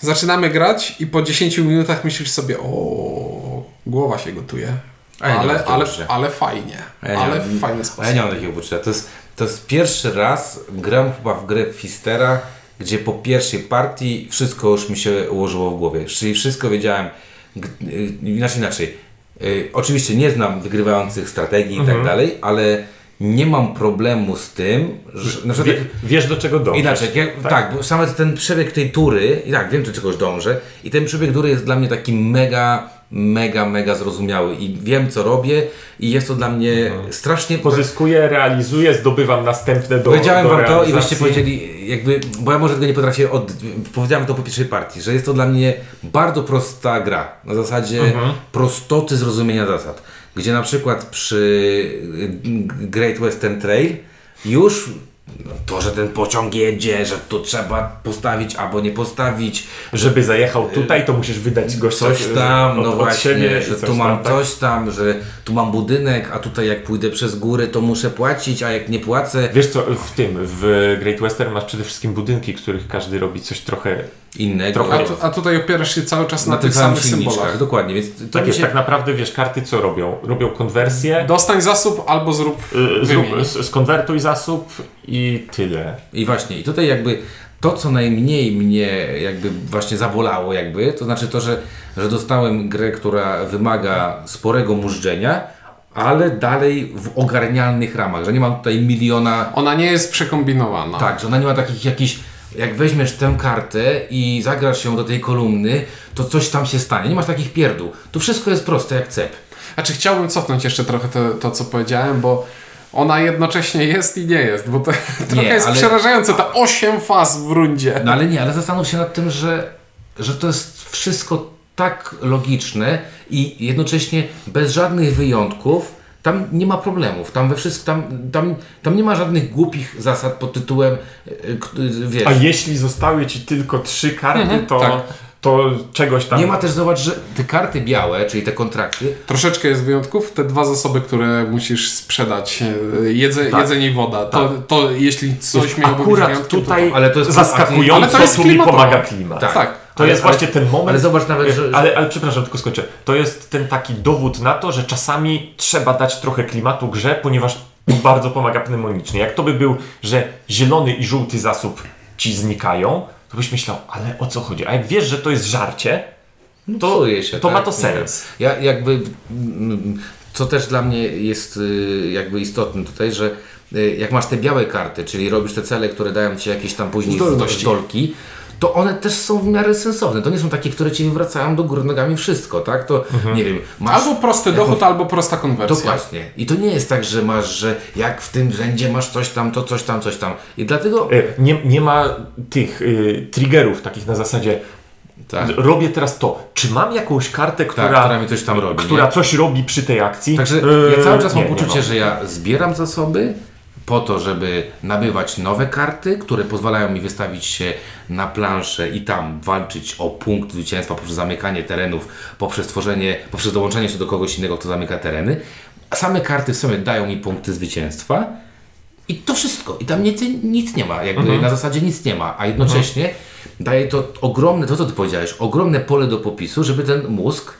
zaczynamy grać i po 10 minutach myślisz sobie, o, głowa się gotuje. Ja nie ale, ale, ale fajnie. Ja nie ale w fajny sposób. ja nie mam takiego poczucia. To jest, to jest pierwszy raz, gram chyba w grę Fistera, gdzie po pierwszej partii wszystko już mi się ułożyło w głowie. Czyli wszystko wiedziałem, inaczej, inaczej. Y, oczywiście nie znam wygrywających strategii i tak dalej, ale nie mam problemu z tym, że na przykład Wie, wiesz do czego dążysz. Inaczej, jak, tak. bo sam ten przebieg tej tury, i tak, wiem do czegoś dążę, i ten przebieg tury jest dla mnie taki mega, mega, mega zrozumiały i wiem co robię i jest to dla mnie strasznie... Pozyskuję, realizuję, zdobywam następne do Powiedziałem do wam to i realizacji. wyście powiedzieli, jakby, bo ja może tego nie potrafię od... Powiedziałem to po pierwszej partii, że jest to dla mnie bardzo prosta gra. Na zasadzie prostoty zrozumienia zasad. Gdzie na przykład przy y, Great Western Trail już no, to, że ten pociąg jedzie, że tu trzeba postawić albo nie postawić, Żeby zajechał tutaj, to musisz wydać gościa coś tam, od, no od właśnie, że tu mam tam, tak? coś tam, że tu mam budynek, a tutaj jak pójdę przez góry, to muszę płacić, a jak nie płacę, Wiesz co, w tym, w Great Western masz przede wszystkim budynki, których każdy robi coś trochę... innego. Trochę A, tu, a tutaj opierasz się cały czas na, na tych samych symbolach. dokładnie, więc to Tak jest, się... tak naprawdę wiesz, karty co robią? Robią konwersję, Dostań zasób albo zrób y, zrób, skonwertuj zasób i tyle. I właśnie, i tutaj jakby to, co najmniej mnie jakby właśnie zabolało jakby, to znaczy to, że, że dostałem grę, która wymaga sporego mużdżenia, ale dalej w ogarnialnych ramach, że nie mam tutaj miliona Ona nie jest przekombinowana. Tak, że ona nie ma takich jakichś. Jak weźmiesz tę kartę i zagrasz ją do tej kolumny, to coś tam się stanie. Nie masz takich pierdół. Tu wszystko jest proste jak cep. Znaczy chciałbym cofnąć jeszcze trochę to, to co powiedziałem, bo ona jednocześnie jest i nie jest, bo to [LAUGHS] trochę jest ale- przerażające, te 8 faz w rundzie. No ale nie, ale zastanów się nad tym, że, że to jest wszystko tak logiczne i jednocześnie bez żadnych wyjątków. Tam nie ma problemów. Tam we wszystkim, tam, tam, tam nie ma żadnych głupich zasad pod tytułem, k- y, wiesz. A jeśli zostały ci tylko trzy karty, to, tak. to czegoś tam... Nie ma też, zobacz, że te karty białe, czyli te kontrakty, Troszeczkę jest wyjątków. Te dwa zasoby, które musisz sprzedać, e, jedze, Tak. jedzenie i woda, to, to jeśli coś miałoby być Akurat wyjątkiem, tutaj ale to jest- zaskakująco ale to jest tu mi klimatowo. pomaga klimat. Tak. to... Tak. To Ale- jest ale- właśnie ten moment. ale zobacz nawet, że- Ale, ale przepraszam, tylko skończę. To jest ten taki dowód na to, że czasami trzeba dać trochę klimatu grze, ponieważ bardzo pomaga mnemonicznie. Jak to by był, że zielony i żółty zasób ci znikają, to byś myślał, ale o co chodzi? A jak wiesz, że to jest żarcie, to, Psuje się, to tak? ma to Nie sens. wiem. Ja jakby, mm, co też dla mnie jest y, jakby istotne tutaj, że y, jak masz te białe karty, czyli robisz te cele, które dają Ci jakieś tam później Zdolności. zdolki, to one też są w miarę sensowne. To nie są takie, które Ci wywracają do góry nogami wszystko, tak? To nie wiem, masz... Albo prosty dochód, [LAUGHS] albo prosta konwersja. Dokładnie. I to nie jest tak, że masz, że jak w tym rzędzie masz coś tam, to coś tam, coś tam. I dlatego... Y, Nie, nie ma tych y, triggerów takich na zasadzie Tak. robię teraz to. Czy mam jakąś kartę, która, Tak, która mi coś tam robi, która nie? coś robi przy tej akcji? Także Y, ja cały czas mam nie, nie poczucie, mam. że ja zbieram zasoby po to, żeby nabywać nowe karty, które pozwalają mi wystawić się na planszę i tam walczyć o punkt zwycięstwa poprzez zamykanie terenów, poprzez tworzenie, poprzez dołączenie się do kogoś innego, kto zamyka tereny. A same karty w sumie dają mi punkty zwycięstwa. I to wszystko. I tam nic, nic nie ma. Jakby Mhm. na zasadzie nic nie ma. A jednocześnie daje to ogromne, to co ty powiedziałeś, ogromne pole do popisu, żeby ten mózg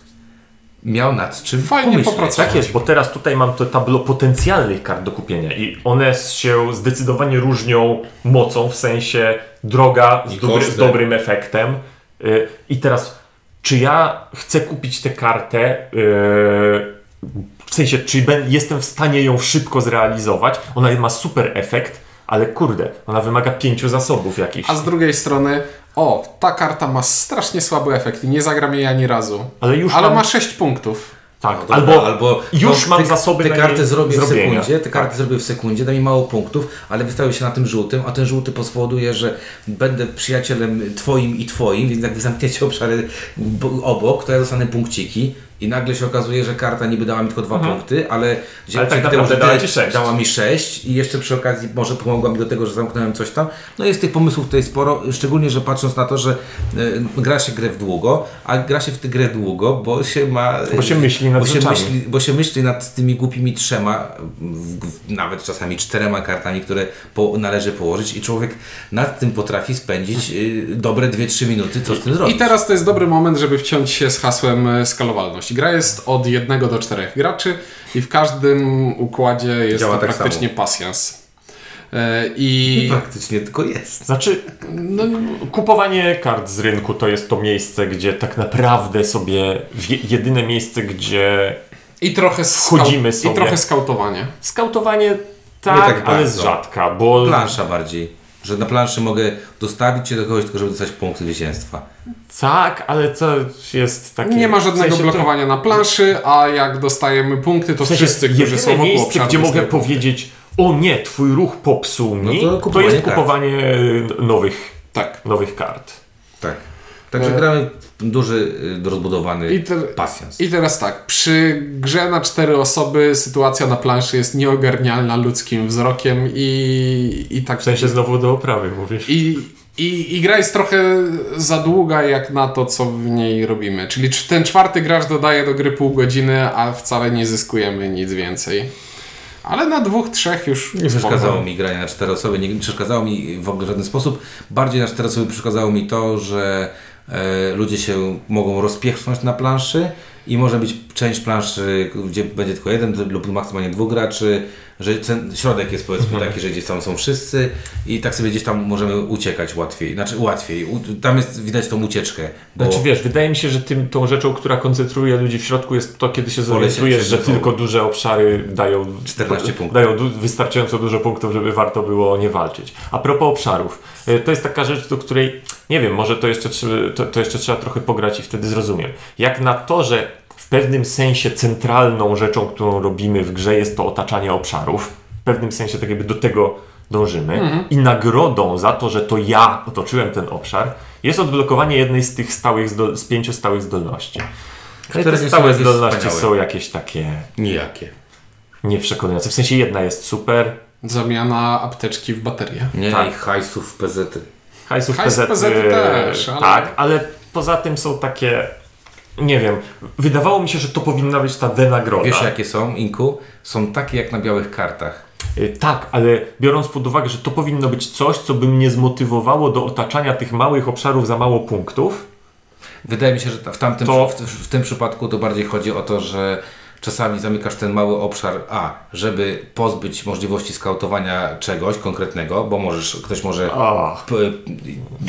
miał nad czym Fajnie pomyśleć. popracować. Tak jest, bo teraz tutaj mam to tablo potencjalnych kart do kupienia i one się zdecydowanie różnią mocą, w sensie droga z, dobry, z dobrym efektem. Y, I teraz, czy ja chcę kupić tę kartę, y, w sensie, czy ben, jestem w stanie ją szybko zrealizować? Ona ma super efekt, ale kurde, ona wymaga pięciu zasobów jakichś. A z drugiej strony, o, ta karta ma strasznie słaby efekt i nie zagram jej ani razu. Ale już Ale mam- ma 6 punktów. Tak, No dobra, albo, albo już no, mam te, zasoby Te na karty zrobię w sekundzie, te karty Tak. zrobię w sekundzie, da mi mało punktów, ale wystawię się na tym żółtym, a ten żółty spowoduje, że będę przyjacielem twoim i twoim, więc jak wy zamkniecie obszary bo- obok, to ja dostanę punkciki i nagle się okazuje, że karta niby dała mi tylko dwa punkty, ale dzięki Ale tak temu, naprawdę że dała sześć. dała mi sześć i jeszcze przy okazji może pomogła mi do tego, że zamknąłem coś tam. No jest tych pomysłów tutaj sporo, szczególnie, że patrząc na to, że e, gra się grę w długo, a gra się w tę grę długo, bo się ma... Bo się myśli nad bo się rzeczami. myśli, bo się myśli nad tymi głupimi trzema, w, w, nawet czasami czterema kartami, które po, należy położyć i człowiek nad tym potrafi spędzić y, dobre 2-3 minuty, co z tym I zrobić. teraz to jest dobry moment, żeby wciąć się z hasłem e, skalowalność. Gra jest od jednego do czterech graczy i w każdym układzie jest Działa to tak praktycznie pasjans. E, I Praktycznie tylko jest. Znaczy, no, kupowanie kart z rynku to jest to miejsce, gdzie tak naprawdę sobie, jedyne miejsce, gdzie I trochę, Wchodzimy sobie. I trochę skautowanie. skautowanie tak, tak ale bardzo. z rzadka, bo Plansza bardziej. Że na planszy mogę dostawić cię do kogoś, tylko żeby dostać punkty zwycięstwa. tak, ale to jest takie... Nie ma żadnego w sensie to- blokowania na planszy, a jak dostajemy punkty, to W sensie, wszyscy, którzy są wokół miejsce, gdzie mogę punkty. powiedzieć, o nie, twój ruch popsuł mi, No to to, kupowanie jest kart. kupowanie nowych, Tak. nowych kart. Tak. Także E- gramy duży, y, rozbudowany I te- pasjans. I teraz tak, przy grze na cztery osoby sytuacja na planszy jest nieogarnialna ludzkim wzrokiem i, i tak W sensie znowu do oprawy mówisz. I, i, I gra jest trochę za długa jak na to, co w niej robimy. Czyli cz- ten czwarty gracz dodaje do gry pół godziny, a wcale nie zyskujemy nic więcej. Ale na dwóch, trzech już Nie przeszkadzało mi granie na cztery osoby, nie przeszkadzało mi w ogóle w żaden sposób. Bardziej na cztery osoby przeszkadzało mi to, że e, ludzie się mogą rozpiechnąć na planszy i może być część planszy, gdzie będzie tylko jeden lub maksymalnie dwóch graczy, że ten środek jest powiedzmy taki, że gdzieś tam są wszyscy i tak sobie gdzieś tam możemy uciekać łatwiej. Znaczy łatwiej. Tam jest widać tą ucieczkę. Bo Znaczy wiesz, wydaje mi się, że tym, tą rzeczą, która koncentruje ludzi w środku jest to, kiedy się zorientujesz, że tylko duże obszary dają 14 punktów. Dają du- wystarczająco dużo punktów, żeby warto było nie walczyć. A propos obszarów, y, to jest taka rzecz, do której nie wiem, może to jeszcze, to, to jeszcze trzeba trochę pograć i wtedy zrozumiem. Jak na to, że w pewnym sensie centralną rzeczą, którą robimy w grze jest to otaczanie obszarów, w pewnym sensie tak jakby do tego dążymy i nagrodą za to, że to ja otoczyłem ten obszar jest odblokowanie jednej z tych stałych, zdol- z pięciu stałych zdolności. Ale Które te są stałe zdolności wspaniałe. są jakieś takie nijakie. nieprzekonujące. W sensie jedna jest super, Zamiana apteczki w baterię. Nie, Tak. i hajsów w PZ. hajsów Hajs PZ, PZ też, ale- Tak, ale poza tym są takie nie wiem, wydawało mi się, że to powinna być ta denagroda. Wiesz jakie są, Inku? Są takie jak na białych kartach. Y, Tak, ale biorąc pod uwagę, że to powinno być coś, co by mnie zmotywowało do otaczania tych małych obszarów za mało punktów, Wydaje mi się, że w, tamtym, To- w, w tym przypadku to bardziej chodzi o to, że czasami zamykasz ten mały obszar A, żeby pozbyć możliwości skautowania czegoś konkretnego, bo możesz, ktoś może... o, P,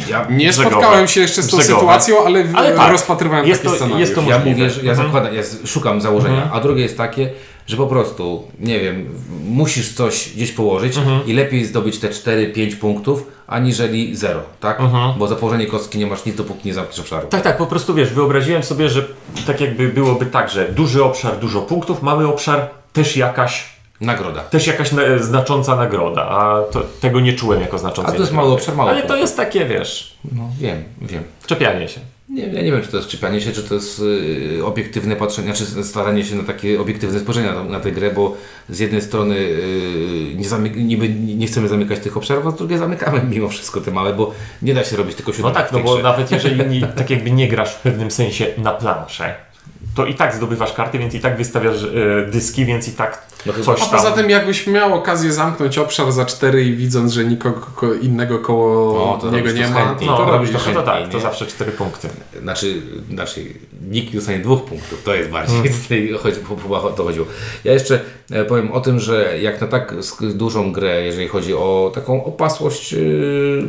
ja, Nie Brzegowe. spotkałem się jeszcze z tą Brzegowe. sytuacją, ale, Ale tak, rozpatrywałem jest taki to- scenariusz. jest to ja mówię, że ja Mhm. zakładam, ja szukam założenia, a drugie jest takie, że po prostu, nie wiem, musisz coś gdzieś położyć Mhm. i lepiej zdobyć te 4-5 punktów, aniżeli 0, tak? Bo za położenie kostki nie masz nic, dopóki nie zamkniesz obszaru. Tak, tak, po prostu wiesz, wyobraziłem sobie, że tak jakby byłoby tak, że duży obszar, dużo punktów, mały obszar, też jakaś, Nagroda. też jakaś na, znacząca nagroda, a to, tego nie czułem jako znaczącej A to jest mały obszar, mało Ale to jest takie, wiesz, No, wiem, wiem. czepianie się. Nie, ja nie wiem, czy to jest czepianie się, czy to jest y, obiektywne patrzenie, czy staranie się na takie obiektywne spojrzenie na, na tę grę, bo z jednej strony y, nie, zamyk, niby nie chcemy zamykać tych obszarów, a z drugiej zamykamy [LAUGHS] mimo wszystko te małe, bo nie da się robić tylko No siódemek tak, no bo nawet jeżeli nie, [LAUGHS] tak jakby nie grasz w pewnym sensie na planszę, to i tak zdobywasz karty, więc i tak wystawiasz e, dyski, więc i tak No coś A tam. poza tym, jakbyś miał okazję zamknąć obszar za cztery i widząc, że nikogo ko- innego koło O, to niego nie to ma, chętniej. no, no, to robisz to, to tak, to zawsze cztery punkty. Znaczy, znaczy, nikt nie dostanie dwóch punktów, to jest bardziej, tutaj chodzi, o to chodziło. Ja jeszcze e, powiem o tym, że jak na tak dużą grę, jeżeli chodzi o taką opasłość yy,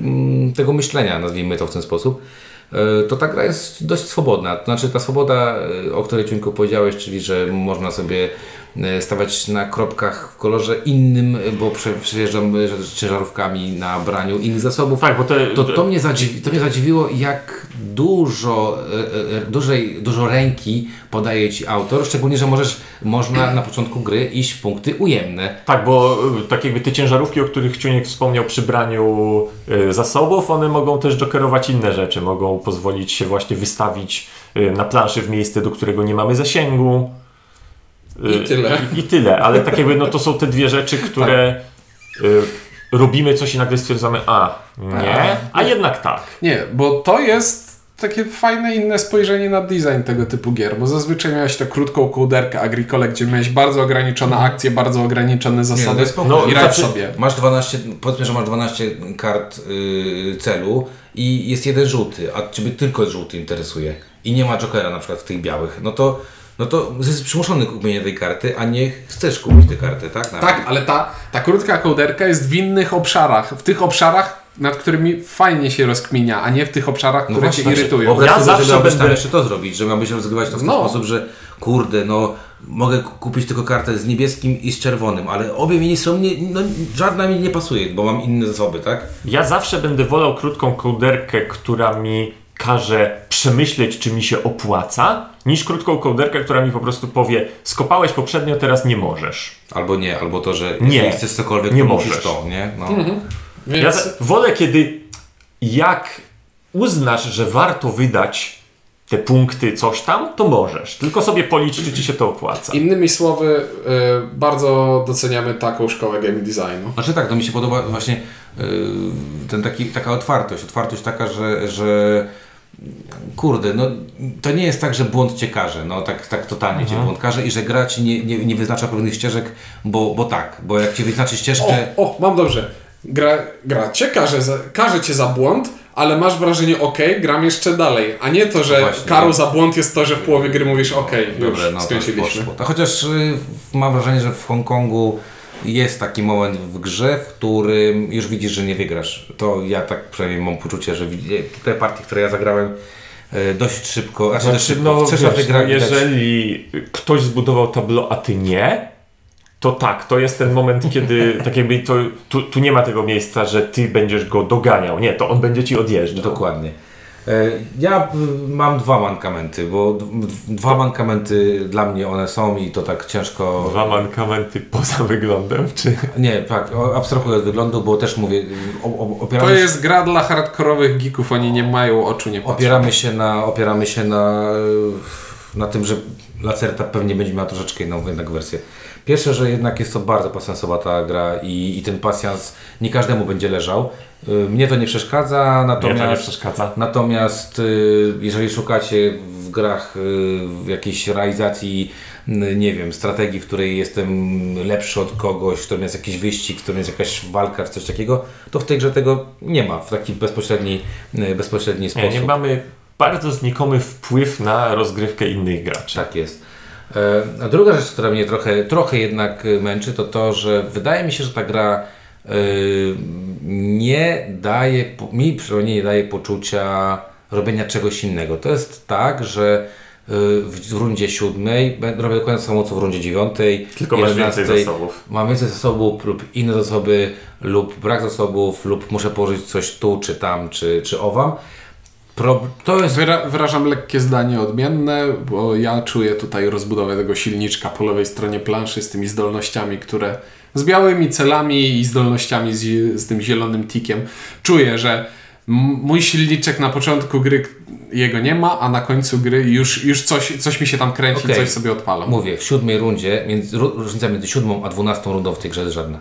mm, tego myślenia, nazwijmy to w ten sposób, e, to ta gra jest dość swobodna. To znaczy ta swoboda, e, o której Ciunku powiedziałeś, czyli że można sobie e, stawać na kropkach w kolorze innym, e, bo prze, przejeżdżam e, ciężarówkami na braniu innych zasobów. Tak, bo te, To, to, mnie zadziwi, to mnie zadziwiło, jak dużo, e, e, dużej, dużo ręki podaje Ci autor, szczególnie, że możesz, można na początku gry iść w punkty ujemne. Tak, bo tak jakby te ciężarówki, o których Ciuniek wspomniał przy braniu zasobów, one mogą też jokerować inne rzeczy, mogą pozwolić się właśnie wystawić na planszy w miejsce, do którego nie mamy zasięgu. Y, I tyle. I, i tyle, ale tak jakby no to są te dwie rzeczy, które y, robimy coś i nagle stwierdzamy, a nie, a jednak tak. Nie, bo to jest takie fajne inne spojrzenie na design tego typu gier, bo zazwyczaj miałeś tę krótką kołderkę Agricole, gdzie miałeś bardzo ograniczone akcje, bardzo ograniczone Nie, zasady no spoko. No, i radź znaczy- sobie. Masz 12, powiedzmy, że masz 12 kart yy, celu i jest jeden żółty, a Ciebie tylko żółty interesuje i nie ma jokera na przykład w tych białych, no to, no to jesteś przymuszony kupienie tej karty, a nie chcesz kupić tej karty, tak? Na Tak, ale ta, ta krótka kołderka jest w innych obszarach, w tych obszarach, nad którymi fajnie się rozkminia, a nie w tych obszarach, które właśnie, cię znaczy, irytują. Wyobraź Ja sobie, zawsze że miałbyś tam będę- jeszcze to zrobić, że miałbyś rozgrywać to w ten No. sposób, że kurde, no mogę ku- kupić tylko kartę z niebieskim i z czerwonym, ale obie mi nie są, nie, no, żadna mi nie pasuje, bo mam inne zasoby, tak? Ja zawsze będę wolał krótką kołderkę, która mi każe przemyśleć, czy mi się opłaca, niż krótką kołderkę, która mi po prostu powie, skopałeś poprzednio, teraz nie możesz. Albo nie, albo to, że Nie. chcesz cokolwiek, Nie możesz. to, nie? No. Więc Ja wolę, kiedy jak uznasz, że warto wydać te punkty, coś tam, to możesz. Tylko sobie policz, czy ci się to opłaca. innymi słowy, y, bardzo doceniamy taką szkołę game designu. Znaczy tak, to mi się podoba właśnie yy, ten taki, taka otwartość, otwartość taka, że, że kurde, no to nie jest tak, że błąd cię karze, no tak, tak totalnie cię błąd karze i że gra ci nie, nie, nie wyznacza pewnych ścieżek, bo, bo tak, bo jak ci wyznaczy ścieżkę, O, o, mam dobrze. Gra, gra cię każe, za, cię za błąd, ale masz wrażenie, ok, gram jeszcze dalej, a nie to, że Właśnie. karą za błąd jest to, że w połowie gry mówisz, ok, już Dobra, no skończyliśmy. To chociaż y, mam wrażenie, że w Hongkongu jest taki moment w grze, w którym już widzisz, że nie wygrasz. To ja tak przynajmniej mam poczucie, że te partie, które ja zagrałem y, dość szybko, znaczy dość szybko, no, wiesz, wygrach no, jeżeli ktoś zbudował tablo, a ty nie, to tak, to jest ten moment, kiedy [LAUGHS] tak jakby to, tu, tu nie ma tego miejsca, że ty będziesz go doganiał. Nie, to on będzie ci odjeżdżał. Dokładnie. E, Ja y, mam dwa mankamenty, bo dwa mankamenty dla mnie one są i to tak ciężko... Dwa mankamenty poza wyglądem, czy... Nie, tak, abstrahuję od wyglądu, bo też mówię, To opieramy, się, jest gra dla hardkorowych geeków, oni nie mają oczu, nie patrzą. opieramy się na, opieramy się na, na tym, że Lacerta pewnie będzie miała troszeczkę inną jednak wersję. Pierwsze, że jednak jest to bardzo pasjansowa ta gra i, i ten pasjans nie każdemu będzie leżał. Y, Mnie to nie przeszkadza, to nie natomiast... przeszkadza. Natomiast y, jeżeli szukacie w grach y, w jakiejś realizacji, nie wiem, strategii, w której jestem lepszy od kogoś, w którym jest jakiś wyścig, w którym jest jakaś walka czy coś takiego, to w tej grze tego nie ma w taki bezpośredni, bezpośredni Nie, sposób. nie mamy bardzo znikomy wpływ na rozgrywkę innych graczy. Tak jest. E, A druga rzecz, która mnie trochę, trochę jednak y, męczy, to to, że wydaje mi się, że ta gra y, nie daje, mi przynajmniej nie daje poczucia robienia czegoś innego. To jest tak, że w rundzie siódmej robię dokładnie samo co w rundzie dziewiątej. Tylko masz więcej 11. zasobów. Mam więcej zasobów lub inne zasoby lub brak zasobów lub muszę położyć coś tu, czy tam, czy, czy owam. Pro, to jest Wyra wyrażam lekkie zdanie odmienne, bo ja czuję tutaj rozbudowę tego silniczka po lewej stronie planszy z tymi zdolnościami, które z białymi celami i zdolnościami z, z tym zielonym tikiem. Czuję, że mój silniczek na początku gry jego nie ma, a na końcu gry już, już coś, coś mi się tam kręci, Okej. coś sobie odpalam. Mówię, w siódmej rundzie, między, ró- różnica między siódmą a dwunastą rundą w tej grze jest żadna.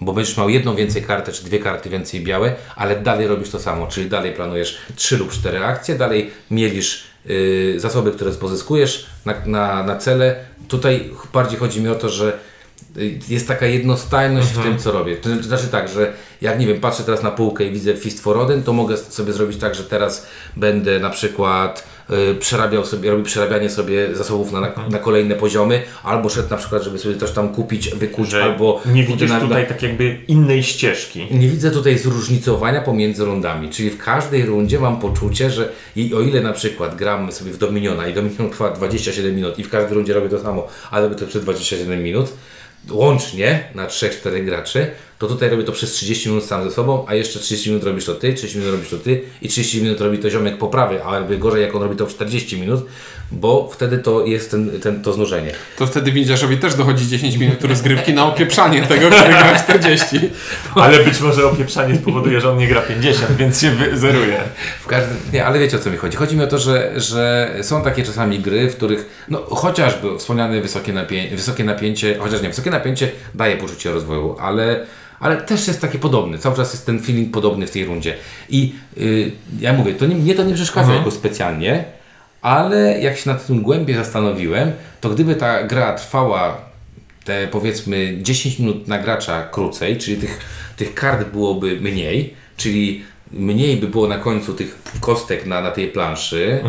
Bo będziesz miał jedną więcej kartę, czy dwie karty więcej białe, ale dalej robisz to samo, czyli dalej planujesz trzy lub cztery akcje, dalej mielisz y, zasoby, które pozyskujesz na, na, na cele. Tutaj bardziej chodzi mi o to, że y, jest taka jednostajność w tym, co robię. To znaczy tak, że jak nie wiem, patrzę teraz na półkę i widzę Fist for Odin, to mogę sobie zrobić tak, że teraz będę na przykład przerabiał sobie, robił przerabianie sobie zasobów na, na, kolejne poziomy, albo szedł na przykład, żeby sobie coś tam kupić, wykuć, Że albo nie widzisz na- tutaj tak jakby innej ścieżki. nie widzę tutaj zróżnicowania pomiędzy rundami, czyli w każdej rundzie mam poczucie, że i o ile na przykład gramy sobie w Dominiona i Dominion trwa 27 minut i w każdej rundzie robię to samo, ale robię to przez 27 minut, łącznie na 3-4 graczy, to tutaj robię to przez 30 minut sam ze sobą, a jeszcze 30 minut robisz to ty, 30 minut robisz to ty i 30 minut robi to ziomek po prawej, a jakby gorzej jak on robi to w 40 minut, bo wtedy to jest ten, ten, to znużenie. To wtedy windziarzowi też dochodzi 10 minut rozgrywki na opieprzanie tego, który gra 40. [LAUGHS] Ale być może opieprzanie spowoduje, że on nie gra 50, więc się zeruje. W każdym, nie, ale wiecie o co mi chodzi. Chodzi mi o to, że, że są takie czasami gry, w których, no chociażby wspomniane wysokie, napię wysokie napięcie, chociaż nie, wysokie napięcie daje poczucie rozwoju, ale, ale też jest taki podobny. Cały czas jest ten feeling podobny w tej rundzie. I y, ja mówię, to nie, mnie to nie przeszkadza Mhm. jakoś specjalnie, ale jak się nad tym głębiej zastanowiłem, to gdyby ta gra trwała te powiedzmy 10 minut na gracza krócej, czyli tych, tych kart byłoby mniej, czyli mniej by było na końcu tych kostek na, na tej planszy,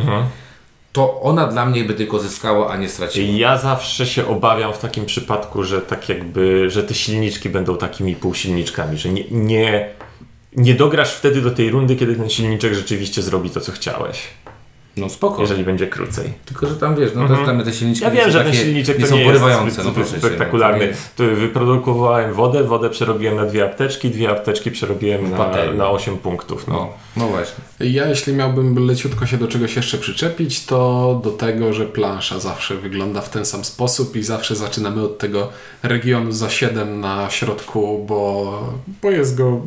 to ona dla mnie by tylko zyskała, a nie straciła. Ja zawsze się obawiam w takim przypadku, że tak jakby, że te silniczki będą takimi półsilniczkami, że nie, nie, nie dograsz wtedy do tej rundy, kiedy ten silniczek rzeczywiście zrobi to, co chciałeś, No spoko. jeżeli będzie krócej. Tylko, że tam wiesz, no też dla mnie te silniczki Ja wiem, że ten silniczek nie to są nie jest porywające. zbyt, no no, to spektakularny. nie jest- To wyprodukowałem wodę, wodę przerobiłem na dwie apteczki, dwie apteczki przerobiłem na, na 8 punktów. No. No, no właśnie. Ja, jeśli miałbym leciutko się do czegoś jeszcze przyczepić, to do tego, że plansza zawsze wygląda w ten sam sposób i zawsze zaczynamy od tego regionu za 7 na środku, bo, bo jest go,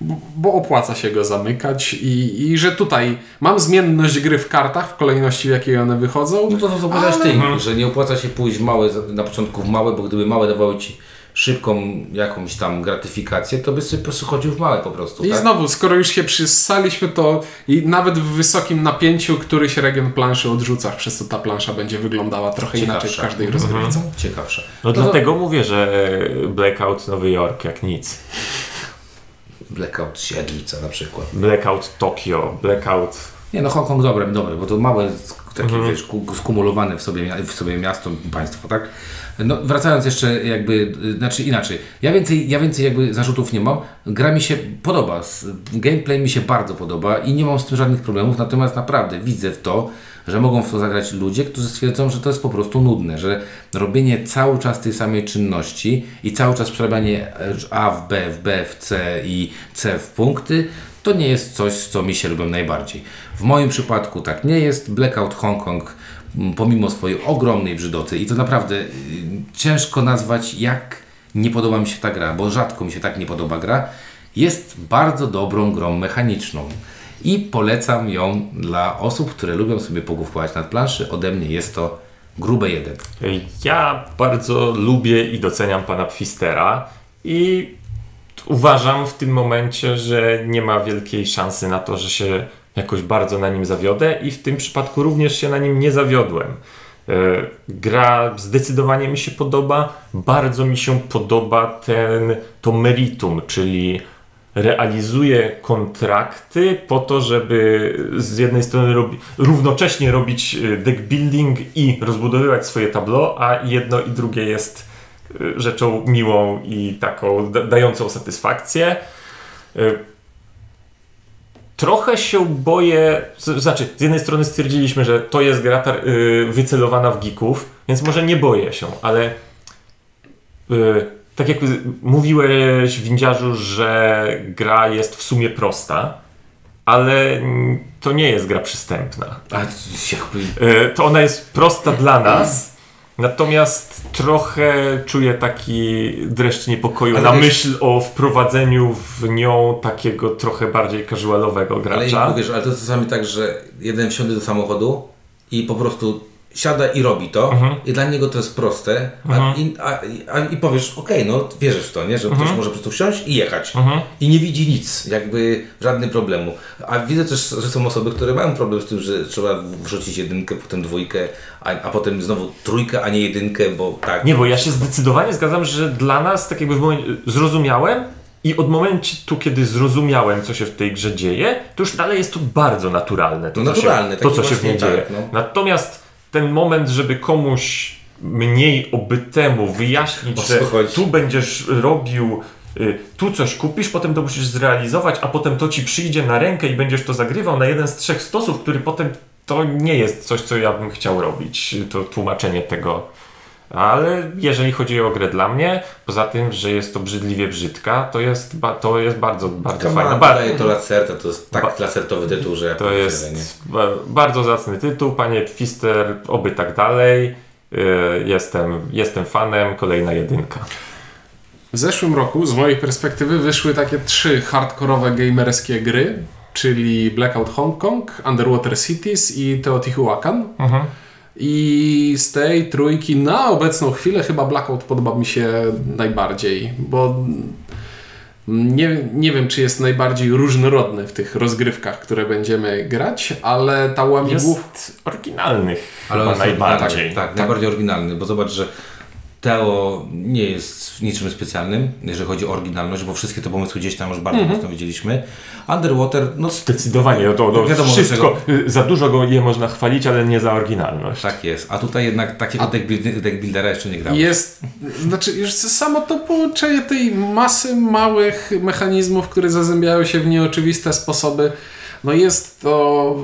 bo- bo opłaca się go zamykać i, i że tutaj mam zmienność gry w kartach w kolejności, w jakiej one wychodzą. No to to co powiedziałeś ty, że nie opłaca się pójść w małe, na początku w małe, bo gdyby małe dawały ci szybką jakąś tam gratyfikację, to byś sobie po prostu chodził w małe po prostu. I tak? znowu, skoro już się przyssaliśmy, to i nawet w wysokim napięciu któryś region planszy odrzucasz, przez co ta plansza będzie wyglądała trochę inaczej w Ciekawsza. każdej rozgrywce. Ciekawsze. No to- dlatego mówię, że Blackout Nowy Jork jak nic. Blackout Siedlica na przykład. Blackout Tokio, Blackout... Nie no, Hongkong dobre, dobre, bo to małe, takie Mhm. wiesz, ku- skumulowane w sobie, w sobie miasto, państwo, tak? No, wracając jeszcze jakby, znaczy inaczej, ja więcej, ja więcej jakby zarzutów nie mam, gra mi się podoba, gameplay mi się bardzo podoba i nie mam z tym żadnych problemów, natomiast naprawdę widzę w to, że mogą w to zagrać ludzie, którzy stwierdzą, że to jest po prostu nudne, że robienie cały czas tej samej czynności i cały czas przerabianie A w B, w B w C i C w punkty, to nie jest coś, co mi się lubią najbardziej. W moim przypadku tak nie jest. Blackout Hongkong, m, pomimo swojej ogromnej brzydoty, i to naprawdę y, ciężko nazwać, jak nie podoba mi się ta gra, bo rzadko mi się tak nie podoba gra, jest bardzo dobrą grą mechaniczną. I polecam ją dla osób, które lubią sobie pogłówkować nad planszy. Ode mnie jest to grube jeden. Ja bardzo lubię i doceniam pana Pfistera i uważam w tym momencie, że nie ma wielkiej szansy na to, że się jakoś bardzo na nim zawiodę i w tym przypadku również się na nim nie zawiodłem. E, Gra zdecydowanie mi się podoba. Bardzo mi się podoba ten, to meritum, czyli realizuje kontrakty po to, żeby z jednej strony robi, równocześnie robić e, deck building i rozbudowywać swoje tableau, a jedno i drugie jest e, rzeczą miłą i taką da, dającą satysfakcję. E, Trochę się boję, znaczy z jednej strony stwierdziliśmy, że to jest gra y, wycelowana w geeków, więc może nie boję się, ale y, tak jak mówiłeś windziarzu, że gra jest w sumie prosta, ale to nie jest gra przystępna. A Y, To ona jest prosta dla nas, natomiast trochę czuję taki dreszcz niepokoju Ale na wiesz- myśl o wprowadzeniu w nią takiego trochę bardziej casualowego Ale gracza. i wiesz, ale to jest czasami tak, że jeden wsiądzie do samochodu i po prostu siada i robi to i dla niego to jest proste a, i, a, a, i powiesz, okej, no wierzysz w to, nie? że ktoś może po prostu wsiąść i jechać i nie widzi nic, jakby żadnego problemu. A widzę też, że są osoby, które mają problem z tym, że trzeba wrzucić jedynkę, potem dwójkę, a, a potem znowu trójkę, a nie jedynkę, bo tak. Nie, bo ja się zdecydowanie zgadzam, że dla nas, tak jakby w momencie, zrozumiałem i od momentu, kiedy zrozumiałem, co się w tej grze dzieje, to już dalej jest to bardzo naturalne. To, No co się- naturalne, to, co się w niej właśnie dzieje. tak, no. Natomiast ten moment, żeby komuś mniej obytemu wyjaśnić, że tu będziesz robił y, tu coś kupisz, potem to musisz zrealizować, a potem to ci przyjdzie na rękę i będziesz to zagrywał na jeden z trzech stosów, który potem to nie jest coś, co ja bym chciał robić. To tłumaczenie tego Ale jeżeli chodzi o grę dla mnie, poza tym, że jest to brzydliwie brzydka, to jest, ba, to jest bardzo, bardzo fajna. Ba- daje to Lacerta, to jest Ba- tak lacertowy tytuł, że ja To jest ba- bardzo zacny tytuł, panie Pfister, oby tak dalej. Yy, Jestem, jestem fanem, kolejna jedynka. W zeszłym roku, z mojej perspektywy, wyszły takie trzy hardkorowe gamerskie gry, czyli Blackout Hong Kong, Underwater Cities i Teotihuacan. Mhm. I z tej trójki na obecną chwilę chyba Blackout podoba mi się najbardziej, bo nie, nie wiem, czy jest najbardziej różnorodny w tych rozgrywkach, które będziemy grać, ale ta łamigłów... Jest oryginalnych Ale chyba najbardziej. Tak, tak, najbardziej oryginalny, bo zobacz, że Teo nie jest niczym specjalnym, jeżeli chodzi o oryginalność, bo wszystkie te pomysły gdzieś tam już bardzo Mhm. mocno widzieliśmy. Underwater, no Zdecydowanie, to, to Wiadomo, wszystko, y, za dużo go je można chwalić, ale nie za oryginalność. tak jest. A tutaj jednak takiego deck, build- deck buildera jeszcze nie grałem. Jest, znaczy już samo to połączenie tej masy małych mechanizmów, które zazębiają się w nieoczywiste sposoby, no jest to...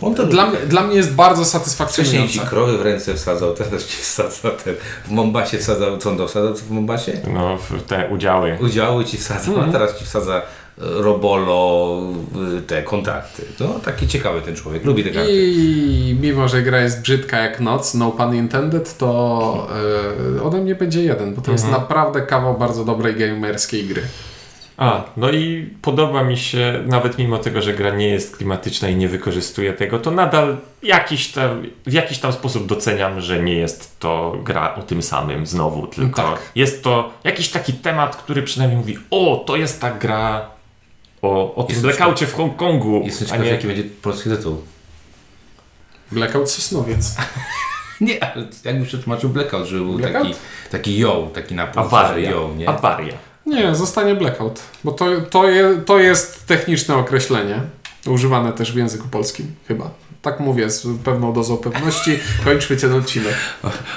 On to Dla, dla mnie jest bardzo Wcześniej ci satysfakcjonujące. krowy w ręce wsadzał, teraz ci wsadzał ten, w Mombasie wsadzał, co on to wsadzał w Mombasie? No, w te udziały. Udziały ci wsadza, Mhm. a teraz ci wsadza e, Robolo, y, te kontakty. No taki ciekawy ten człowiek, lubi te karty. I mimo, że gra jest brzydka jak noc, no pun intended, to yy, ode mnie będzie jeden, bo to jest Mhm. naprawdę kawał bardzo dobrej gamerskiej gry. A, no i podoba mi się, nawet mimo tego, że gra nie jest klimatyczna i nie wykorzystuje tego, to nadal jakiś tam, w jakiś tam sposób doceniam, że nie jest to gra o tym samym znowu, tylko Tak. jest to jakiś taki temat, który przynajmniej mówi, o, to jest ta gra o, o tym blackoutie w Hongkongu, Jestem ciekaw, nie... jaki będzie polski tytuł. Blackout Sosnowiec. [LAUGHS] Nie, ale jakby przetłumaczył Blackout, żeby był Blackout? taki, taki yo, taki napój, Awaria. yo, nie? Awaria. Nie, zostanie Blackout, bo to, to, je, to jest techniczne określenie, używane też w języku polskim, chyba. Tak mówię z pewną dozą pewności. Kończmy ten odcinek.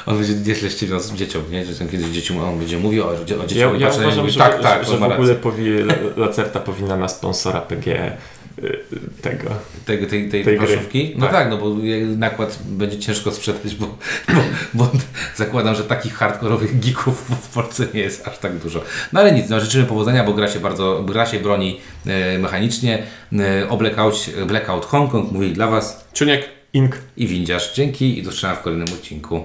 On będzie nieźle ściemniał z dzieciom, nie? Że kiedyś dzieci, on będzie mówił o, o dzieciach. Ja, ja uważam, że, tak, tak, że, że w ogóle rację. powi, Lacerta powinna na sponsora PG y, tego. Tego, tej, tej, tej gry. planszówki? No Tak. tak. no bo nakład będzie ciężko sprzedać, bo, bo, bo zakładam, że takich hardkorowych geeków w Polsce nie jest aż tak dużo. No ale nic, no życzymy powodzenia, bo gra się bardzo, gra się broni e, mechanicznie. E, o Blackout, Blackout Hong Kong mówili dla Was Ciuniek. Ink. i Windziarz. Dzięki i do zobaczenia w kolejnym odcinku.